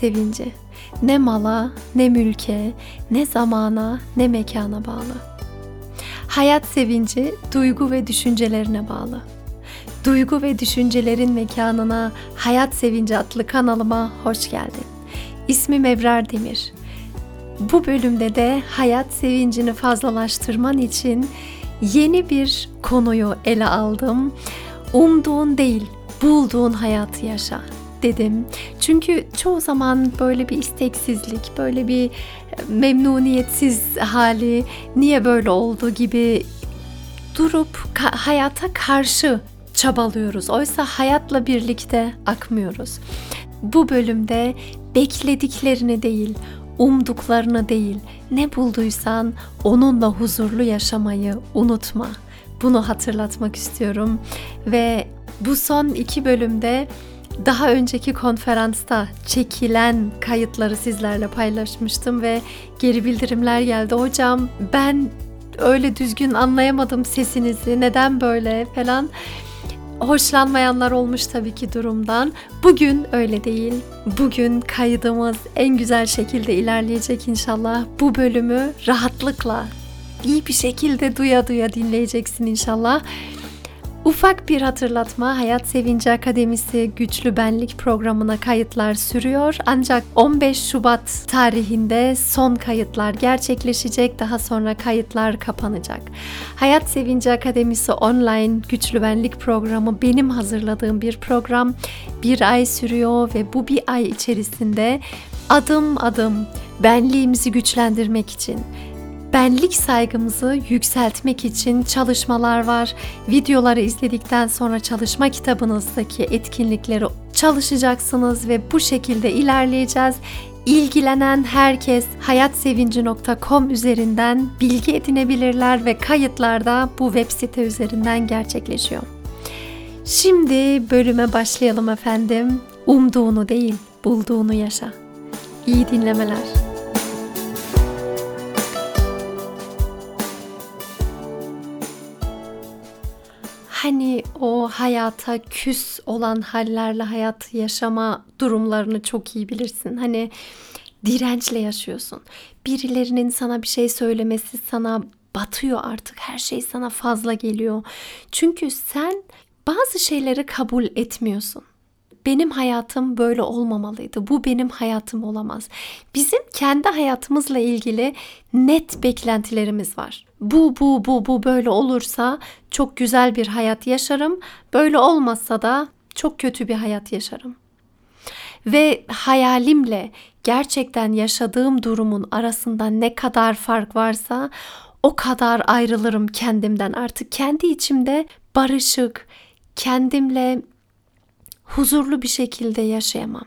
Sevinci ne mala, ne mülke, ne zamana, ne mekana bağlı. Hayat sevinci duygu ve düşüncelerine bağlı. Duygu ve düşüncelerin mekanına Hayat Sevinci adlı kanalıma hoş geldin. İsmim Ebrar Demir. Bu bölümde de hayat sevincini fazlalaştırman için yeni bir konuyu ele aldım. Umduğun değil, bulduğun hayatı yaşa dedim. Çünkü çoğu zaman böyle bir isteksizlik, böyle bir memnuniyetsiz hali, niye böyle oldu gibi durup hayata karşı çabalıyoruz. Oysa hayatla birlikte akmıyoruz. Bu bölümde beklediklerini değil, umduklarını değil, ne bulduysan onunla huzurlu yaşamayı unutma. Bunu hatırlatmak istiyorum ve bu son iki bölümde daha önceki konferansta çekilen kayıtları sizlerle paylaşmıştım ve geri bildirimler geldi. Hocam ben öyle düzgün anlayamadım sesinizi. Neden böyle falan. Hoşlanmayanlar olmuş tabii ki durumdan. Bugün öyle değil. Bugün kaydımız en güzel şekilde ilerleyecek inşallah. Bu bölümü rahatlıkla iyi bir şekilde duya duya dinleyeceksin inşallah. Ufak bir hatırlatma Hayat Sevinci Akademisi Güçlü Benlik programına kayıtlar sürüyor. Ancak 15 Şubat tarihinde son kayıtlar gerçekleşecek. Daha sonra kayıtlar kapanacak. Hayat Sevinci Akademisi online Güçlü Benlik programı benim hazırladığım bir program. Bir ay sürüyor ve bu bir ay içerisinde adım adım benliğimizi güçlendirmek için benlik saygımızı yükseltmek için çalışmalar var. Videoları izledikten sonra çalışma kitabınızdaki etkinlikleri çalışacaksınız ve bu şekilde ilerleyeceğiz. İlgilenen herkes hayatsevinci.com üzerinden bilgi edinebilirler ve kayıtlar da bu web site üzerinden gerçekleşiyor. Şimdi bölüme başlayalım efendim. Umduğunu değil, bulduğunu yaşa. İyi dinlemeler. Hani o hayata küs olan hallerle hayatı yaşama durumlarını çok iyi bilirsin. Hani dirençle yaşıyorsun. Birilerinin sana bir şey söylemesi sana batıyor artık. Her şey sana fazla geliyor. Çünkü sen bazı şeyleri kabul etmiyorsun benim hayatım böyle olmamalıydı. Bu benim hayatım olamaz. Bizim kendi hayatımızla ilgili net beklentilerimiz var. Bu bu bu bu böyle olursa çok güzel bir hayat yaşarım. Böyle olmazsa da çok kötü bir hayat yaşarım. Ve hayalimle gerçekten yaşadığım durumun arasında ne kadar fark varsa o kadar ayrılırım kendimden. Artık kendi içimde barışık, kendimle huzurlu bir şekilde yaşayamam.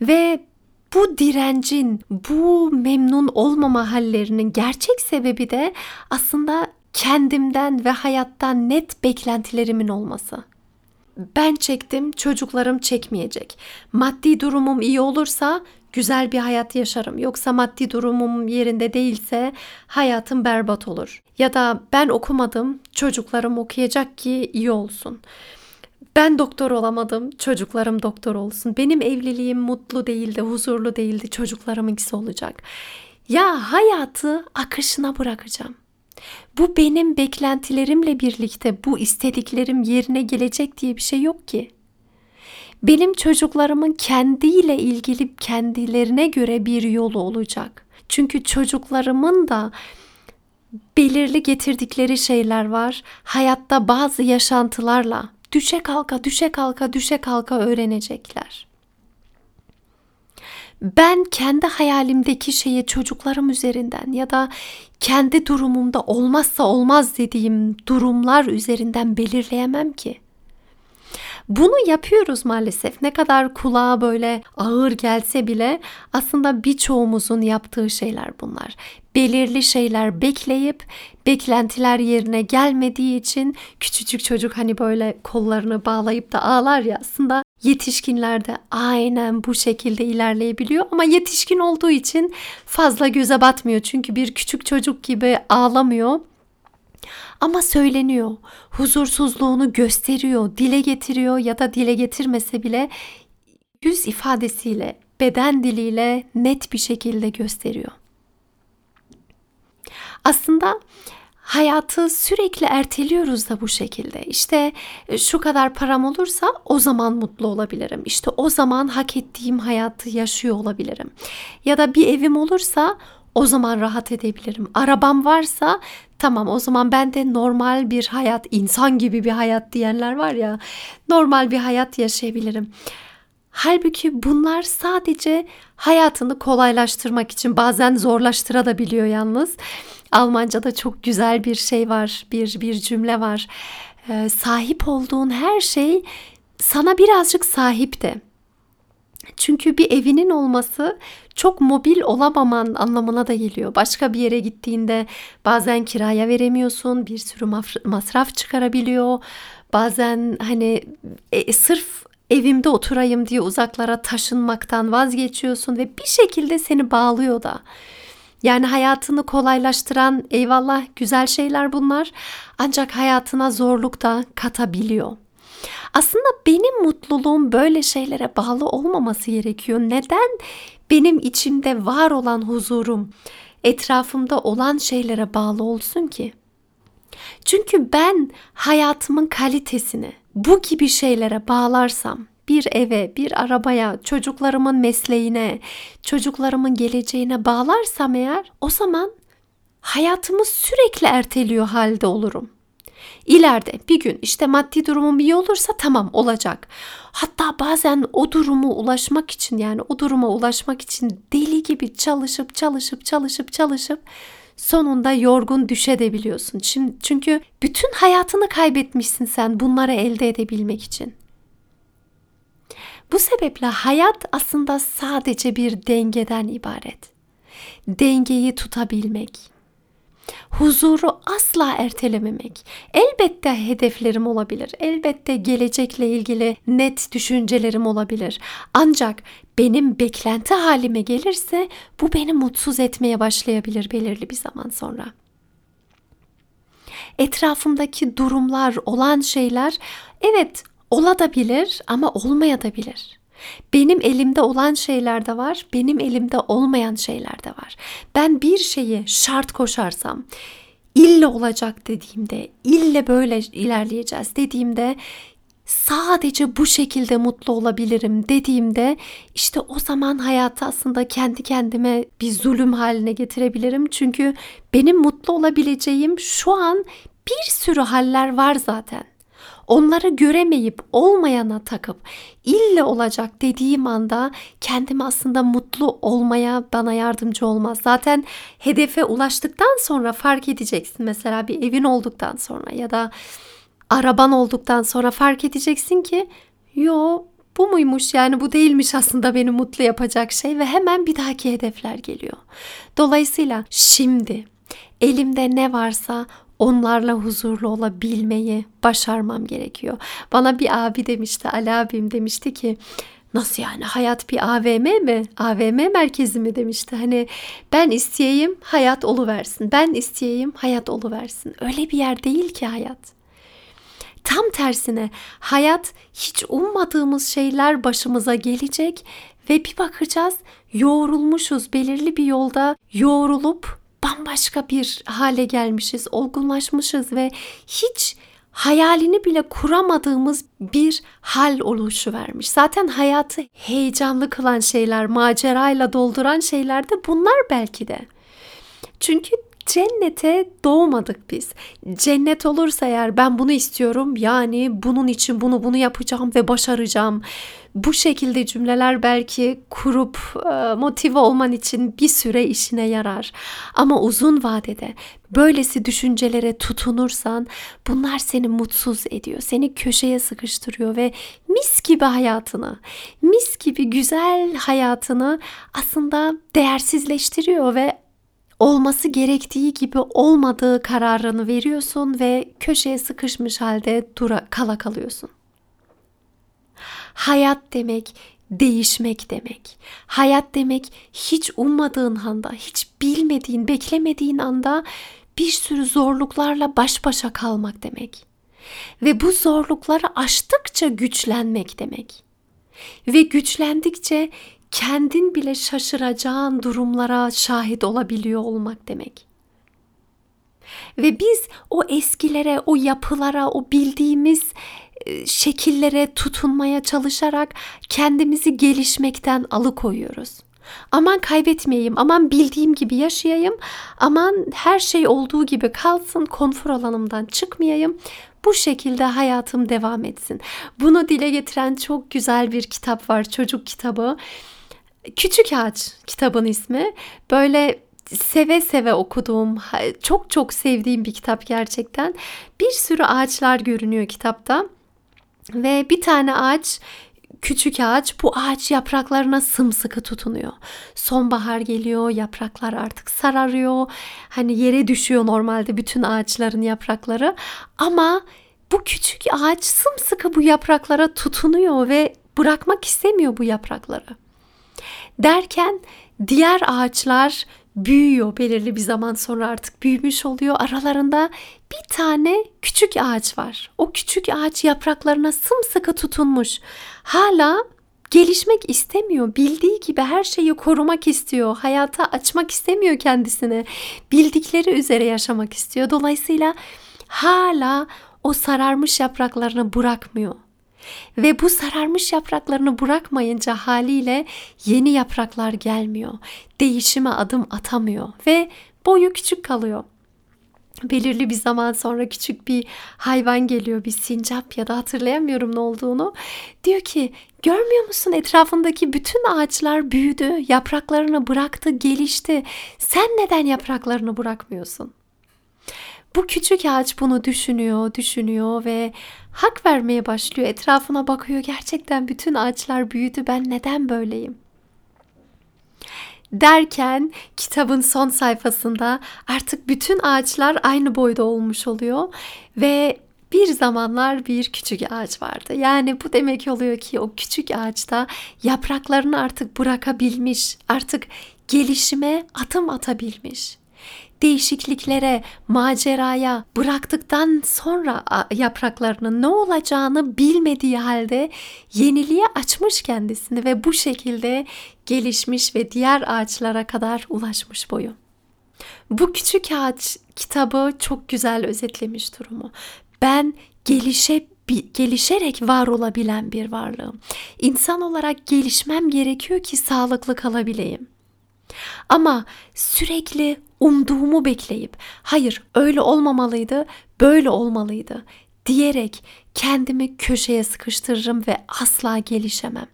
Ve bu direncin, bu memnun olmama hallerinin gerçek sebebi de aslında kendimden ve hayattan net beklentilerimin olması. Ben çektim, çocuklarım çekmeyecek. Maddi durumum iyi olursa güzel bir hayat yaşarım. Yoksa maddi durumum yerinde değilse hayatım berbat olur. Ya da ben okumadım, çocuklarım okuyacak ki iyi olsun. Ben doktor olamadım, çocuklarım doktor olsun. Benim evliliğim mutlu değildi, huzurlu değildi, çocuklarımınkisi olacak. Ya hayatı akışına bırakacağım. Bu benim beklentilerimle birlikte bu istediklerim yerine gelecek diye bir şey yok ki. Benim çocuklarımın kendiyle ilgili kendilerine göre bir yolu olacak. Çünkü çocuklarımın da belirli getirdikleri şeyler var. Hayatta bazı yaşantılarla düşe kalka, düşe kalka, düşe kalka öğrenecekler. Ben kendi hayalimdeki şeyi çocuklarım üzerinden ya da kendi durumumda olmazsa olmaz dediğim durumlar üzerinden belirleyemem ki. Bunu yapıyoruz maalesef. Ne kadar kulağa böyle ağır gelse bile aslında birçoğumuzun yaptığı şeyler bunlar. Belirli şeyler bekleyip beklentiler yerine gelmediği için küçücük çocuk hani böyle kollarını bağlayıp da ağlar ya aslında yetişkinler de aynen bu şekilde ilerleyebiliyor ama yetişkin olduğu için fazla göze batmıyor. Çünkü bir küçük çocuk gibi ağlamıyor ama söyleniyor. Huzursuzluğunu gösteriyor, dile getiriyor ya da dile getirmese bile yüz ifadesiyle, beden diliyle net bir şekilde gösteriyor. Aslında hayatı sürekli erteliyoruz da bu şekilde. İşte e, şu kadar param olursa o zaman mutlu olabilirim. İşte o zaman hak ettiğim hayatı yaşıyor olabilirim. Ya da bir evim olursa o zaman rahat edebilirim. Arabam varsa tamam o zaman ben de normal bir hayat, insan gibi bir hayat diyenler var ya, normal bir hayat yaşayabilirim. Halbuki bunlar sadece hayatını kolaylaştırmak için bazen zorlaştırabiliyor yalnız. Almanca'da çok güzel bir şey var, bir bir cümle var. Ee, sahip olduğun her şey sana birazcık sahip de. Çünkü bir evinin olması çok mobil olamaman anlamına da geliyor. Başka bir yere gittiğinde bazen kiraya veremiyorsun, bir sürü masraf çıkarabiliyor. Bazen hani e, sırf evimde oturayım diye uzaklara taşınmaktan vazgeçiyorsun ve bir şekilde seni bağlıyor da. Yani hayatını kolaylaştıran eyvallah güzel şeyler bunlar ancak hayatına zorluk da katabiliyor. Aslında benim mutluluğum böyle şeylere bağlı olmaması gerekiyor. Neden benim içimde var olan huzurum etrafımda olan şeylere bağlı olsun ki? Çünkü ben hayatımın kalitesini bu gibi şeylere bağlarsam bir eve, bir arabaya, çocuklarımın mesleğine, çocuklarımın geleceğine bağlarsam eğer o zaman hayatımı sürekli erteliyor halde olurum. İleride bir gün işte maddi durumum iyi olursa tamam olacak. Hatta bazen o durumu ulaşmak için yani o duruma ulaşmak için deli gibi çalışıp çalışıp çalışıp çalışıp sonunda yorgun düşebiliyorsun. Şimdi çünkü bütün hayatını kaybetmişsin sen bunları elde edebilmek için. Bu sebeple hayat aslında sadece bir dengeden ibaret. Dengeyi tutabilmek, huzuru asla ertelememek. Elbette hedeflerim olabilir. Elbette gelecekle ilgili net düşüncelerim olabilir. Ancak benim beklenti halime gelirse bu beni mutsuz etmeye başlayabilir belirli bir zaman sonra. Etrafımdaki durumlar, olan şeyler evet olabilir ama olmayabilir. Benim elimde olan şeyler de var, benim elimde olmayan şeyler de var. Ben bir şeyi şart koşarsam, ille olacak dediğimde, ille böyle ilerleyeceğiz dediğimde sadece bu şekilde mutlu olabilirim dediğimde işte o zaman hayatı aslında kendi kendime bir zulüm haline getirebilirim. Çünkü benim mutlu olabileceğim şu an bir sürü haller var zaten onları göremeyip olmayana takıp ille olacak dediğim anda kendimi aslında mutlu olmaya bana yardımcı olmaz. Zaten hedefe ulaştıktan sonra fark edeceksin. Mesela bir evin olduktan sonra ya da araban olduktan sonra fark edeceksin ki yo bu muymuş yani bu değilmiş aslında beni mutlu yapacak şey ve hemen bir dahaki hedefler geliyor. Dolayısıyla şimdi elimde ne varsa onlarla huzurlu olabilmeyi başarmam gerekiyor. Bana bir abi demişti, Ali abim demişti ki Nasıl yani hayat bir AVM mi? AVM merkezi mi demişti. Hani ben isteyeyim hayat versin. Ben isteyeyim hayat versin. Öyle bir yer değil ki hayat. Tam tersine hayat hiç ummadığımız şeyler başımıza gelecek ve bir bakacağız yoğrulmuşuz belirli bir yolda yoğrulup bambaşka bir hale gelmişiz, olgunlaşmışız ve hiç hayalini bile kuramadığımız bir hal oluşu vermiş. Zaten hayatı heyecanlı kılan şeyler, macerayla dolduran şeyler de bunlar belki de. Çünkü cennete doğmadık biz. Cennet olursa eğer ben bunu istiyorum yani bunun için bunu bunu yapacağım ve başaracağım. Bu şekilde cümleler belki kurup e, motive olman için bir süre işine yarar. Ama uzun vadede böylesi düşüncelere tutunursan bunlar seni mutsuz ediyor. Seni köşeye sıkıştırıyor ve mis gibi hayatını, mis gibi güzel hayatını aslında değersizleştiriyor ve olması gerektiği gibi olmadığı kararını veriyorsun ve köşeye sıkışmış halde dura kala kalıyorsun. Hayat demek değişmek demek. Hayat demek hiç ummadığın anda, hiç bilmediğin, beklemediğin anda bir sürü zorluklarla baş başa kalmak demek. Ve bu zorlukları aştıkça güçlenmek demek. Ve güçlendikçe kendin bile şaşıracağın durumlara şahit olabiliyor olmak demek. Ve biz o eskilere, o yapılara, o bildiğimiz e, şekillere tutunmaya çalışarak kendimizi gelişmekten alıkoyuyoruz. Aman kaybetmeyeyim, aman bildiğim gibi yaşayayım, aman her şey olduğu gibi kalsın, konfor alanımdan çıkmayayım. Bu şekilde hayatım devam etsin. Bunu dile getiren çok güzel bir kitap var, çocuk kitabı. Küçük Ağaç kitabın ismi. Böyle seve seve okuduğum, çok çok sevdiğim bir kitap gerçekten. Bir sürü ağaçlar görünüyor kitapta. Ve bir tane ağaç küçük ağaç bu ağaç yapraklarına sımsıkı tutunuyor. Sonbahar geliyor, yapraklar artık sararıyor. Hani yere düşüyor normalde bütün ağaçların yaprakları. Ama bu küçük ağaç sımsıkı bu yapraklara tutunuyor ve bırakmak istemiyor bu yaprakları. Derken diğer ağaçlar büyüyor belirli bir zaman sonra artık büyümüş oluyor. Aralarında bir tane küçük ağaç var. O küçük ağaç yapraklarına sımsıkı tutunmuş. Hala gelişmek istemiyor. Bildiği gibi her şeyi korumak istiyor. Hayata açmak istemiyor kendisine. Bildikleri üzere yaşamak istiyor. Dolayısıyla hala o sararmış yapraklarını bırakmıyor. Ve bu sararmış yapraklarını bırakmayınca haliyle yeni yapraklar gelmiyor. Değişime adım atamıyor ve boyu küçük kalıyor. Belirli bir zaman sonra küçük bir hayvan geliyor, bir sincap ya da hatırlayamıyorum ne olduğunu. Diyor ki, görmüyor musun etrafındaki bütün ağaçlar büyüdü, yapraklarını bıraktı, gelişti. Sen neden yapraklarını bırakmıyorsun? Bu küçük ağaç bunu düşünüyor, düşünüyor ve hak vermeye başlıyor. Etrafına bakıyor. Gerçekten bütün ağaçlar büyüdü. Ben neden böyleyim? Derken kitabın son sayfasında artık bütün ağaçlar aynı boyda olmuş oluyor ve bir zamanlar bir küçük ağaç vardı. Yani bu demek oluyor ki o küçük ağaçta yapraklarını artık bırakabilmiş, artık gelişime adım atabilmiş değişikliklere, maceraya bıraktıktan sonra yapraklarının ne olacağını bilmediği halde yeniliğe açmış kendisini ve bu şekilde gelişmiş ve diğer ağaçlara kadar ulaşmış boyu. Bu küçük ağaç kitabı çok güzel özetlemiş durumu. Ben gelişe gelişerek var olabilen bir varlığım. İnsan olarak gelişmem gerekiyor ki sağlıklı kalabileyim. Ama sürekli umduğumu bekleyip hayır öyle olmamalıydı, böyle olmalıydı diyerek kendimi köşeye sıkıştırırım ve asla gelişemem.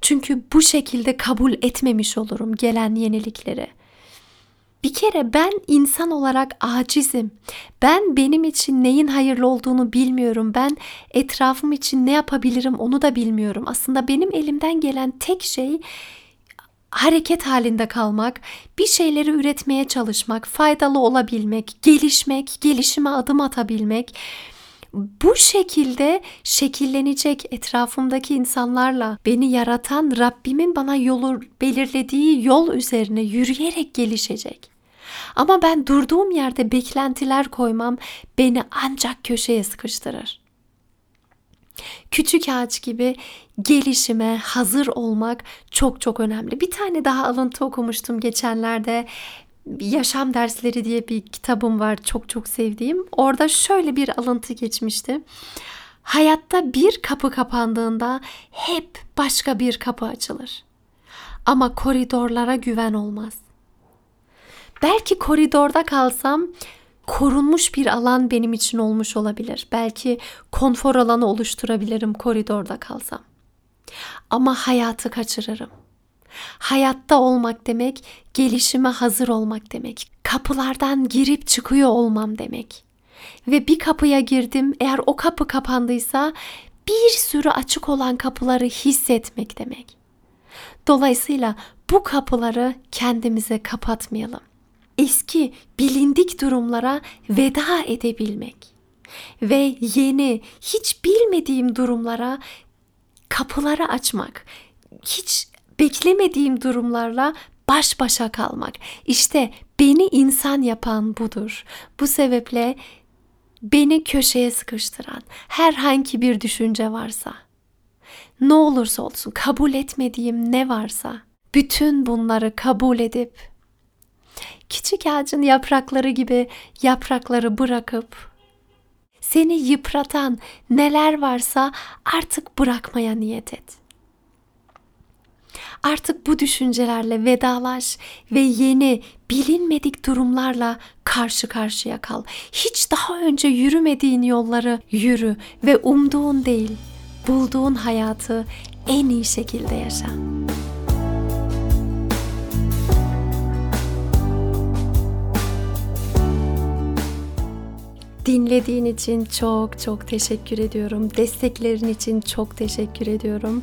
Çünkü bu şekilde kabul etmemiş olurum gelen yenilikleri. Bir kere ben insan olarak acizim. Ben benim için neyin hayırlı olduğunu bilmiyorum. Ben etrafım için ne yapabilirim onu da bilmiyorum. Aslında benim elimden gelen tek şey hareket halinde kalmak, bir şeyleri üretmeye çalışmak, faydalı olabilmek, gelişmek, gelişime adım atabilmek bu şekilde şekillenecek etrafımdaki insanlarla beni yaratan Rabbimin bana yolu belirlediği yol üzerine yürüyerek gelişecek. Ama ben durduğum yerde beklentiler koymam beni ancak köşeye sıkıştırır. Küçük ağaç gibi gelişime hazır olmak çok çok önemli. Bir tane daha alıntı okumuştum geçenlerde. Yaşam Dersleri diye bir kitabım var çok çok sevdiğim. Orada şöyle bir alıntı geçmişti. Hayatta bir kapı kapandığında hep başka bir kapı açılır. Ama koridorlara güven olmaz. Belki koridorda kalsam korunmuş bir alan benim için olmuş olabilir. Belki konfor alanı oluşturabilirim koridorda kalsam. Ama hayatı kaçırırım. Hayatta olmak demek gelişime hazır olmak demek. Kapılardan girip çıkıyor olmam demek. Ve bir kapıya girdim eğer o kapı kapandıysa bir sürü açık olan kapıları hissetmek demek. Dolayısıyla bu kapıları kendimize kapatmayalım eski bilindik durumlara veda edebilmek ve yeni hiç bilmediğim durumlara kapıları açmak, hiç beklemediğim durumlarla baş başa kalmak. İşte beni insan yapan budur. Bu sebeple beni köşeye sıkıştıran herhangi bir düşünce varsa ne olursa olsun kabul etmediğim ne varsa bütün bunları kabul edip küçük ağacın yaprakları gibi yaprakları bırakıp seni yıpratan neler varsa artık bırakmaya niyet et. Artık bu düşüncelerle vedalaş ve yeni bilinmedik durumlarla karşı karşıya kal. Hiç daha önce yürümediğin yolları yürü ve umduğun değil, bulduğun hayatı en iyi şekilde yaşa. Dinlediğin için çok çok teşekkür ediyorum. Desteklerin için çok teşekkür ediyorum.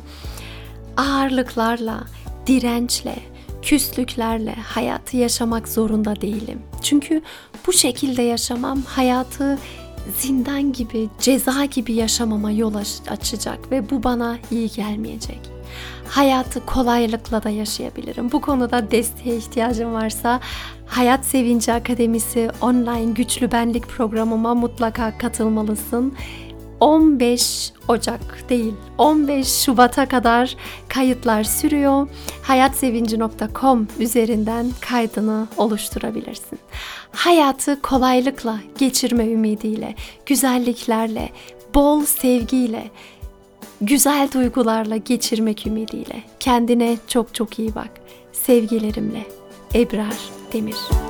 Ağırlıklarla, dirençle, küslüklerle hayatı yaşamak zorunda değilim. Çünkü bu şekilde yaşamam hayatı zindan gibi, ceza gibi yaşamama yol açacak ve bu bana iyi gelmeyecek. Hayatı kolaylıkla da yaşayabilirim. Bu konuda desteğe ihtiyacım varsa Hayat Sevinci Akademisi online güçlü benlik programıma mutlaka katılmalısın. 15 Ocak değil 15 Şubat'a kadar kayıtlar sürüyor. hayatsevinci.com üzerinden kaydını oluşturabilirsin. Hayatı kolaylıkla geçirme ümidiyle, güzelliklerle, bol sevgiyle, güzel duygularla geçirmek ümidiyle. Kendine çok çok iyi bak. Sevgilerimle Ebrar Demir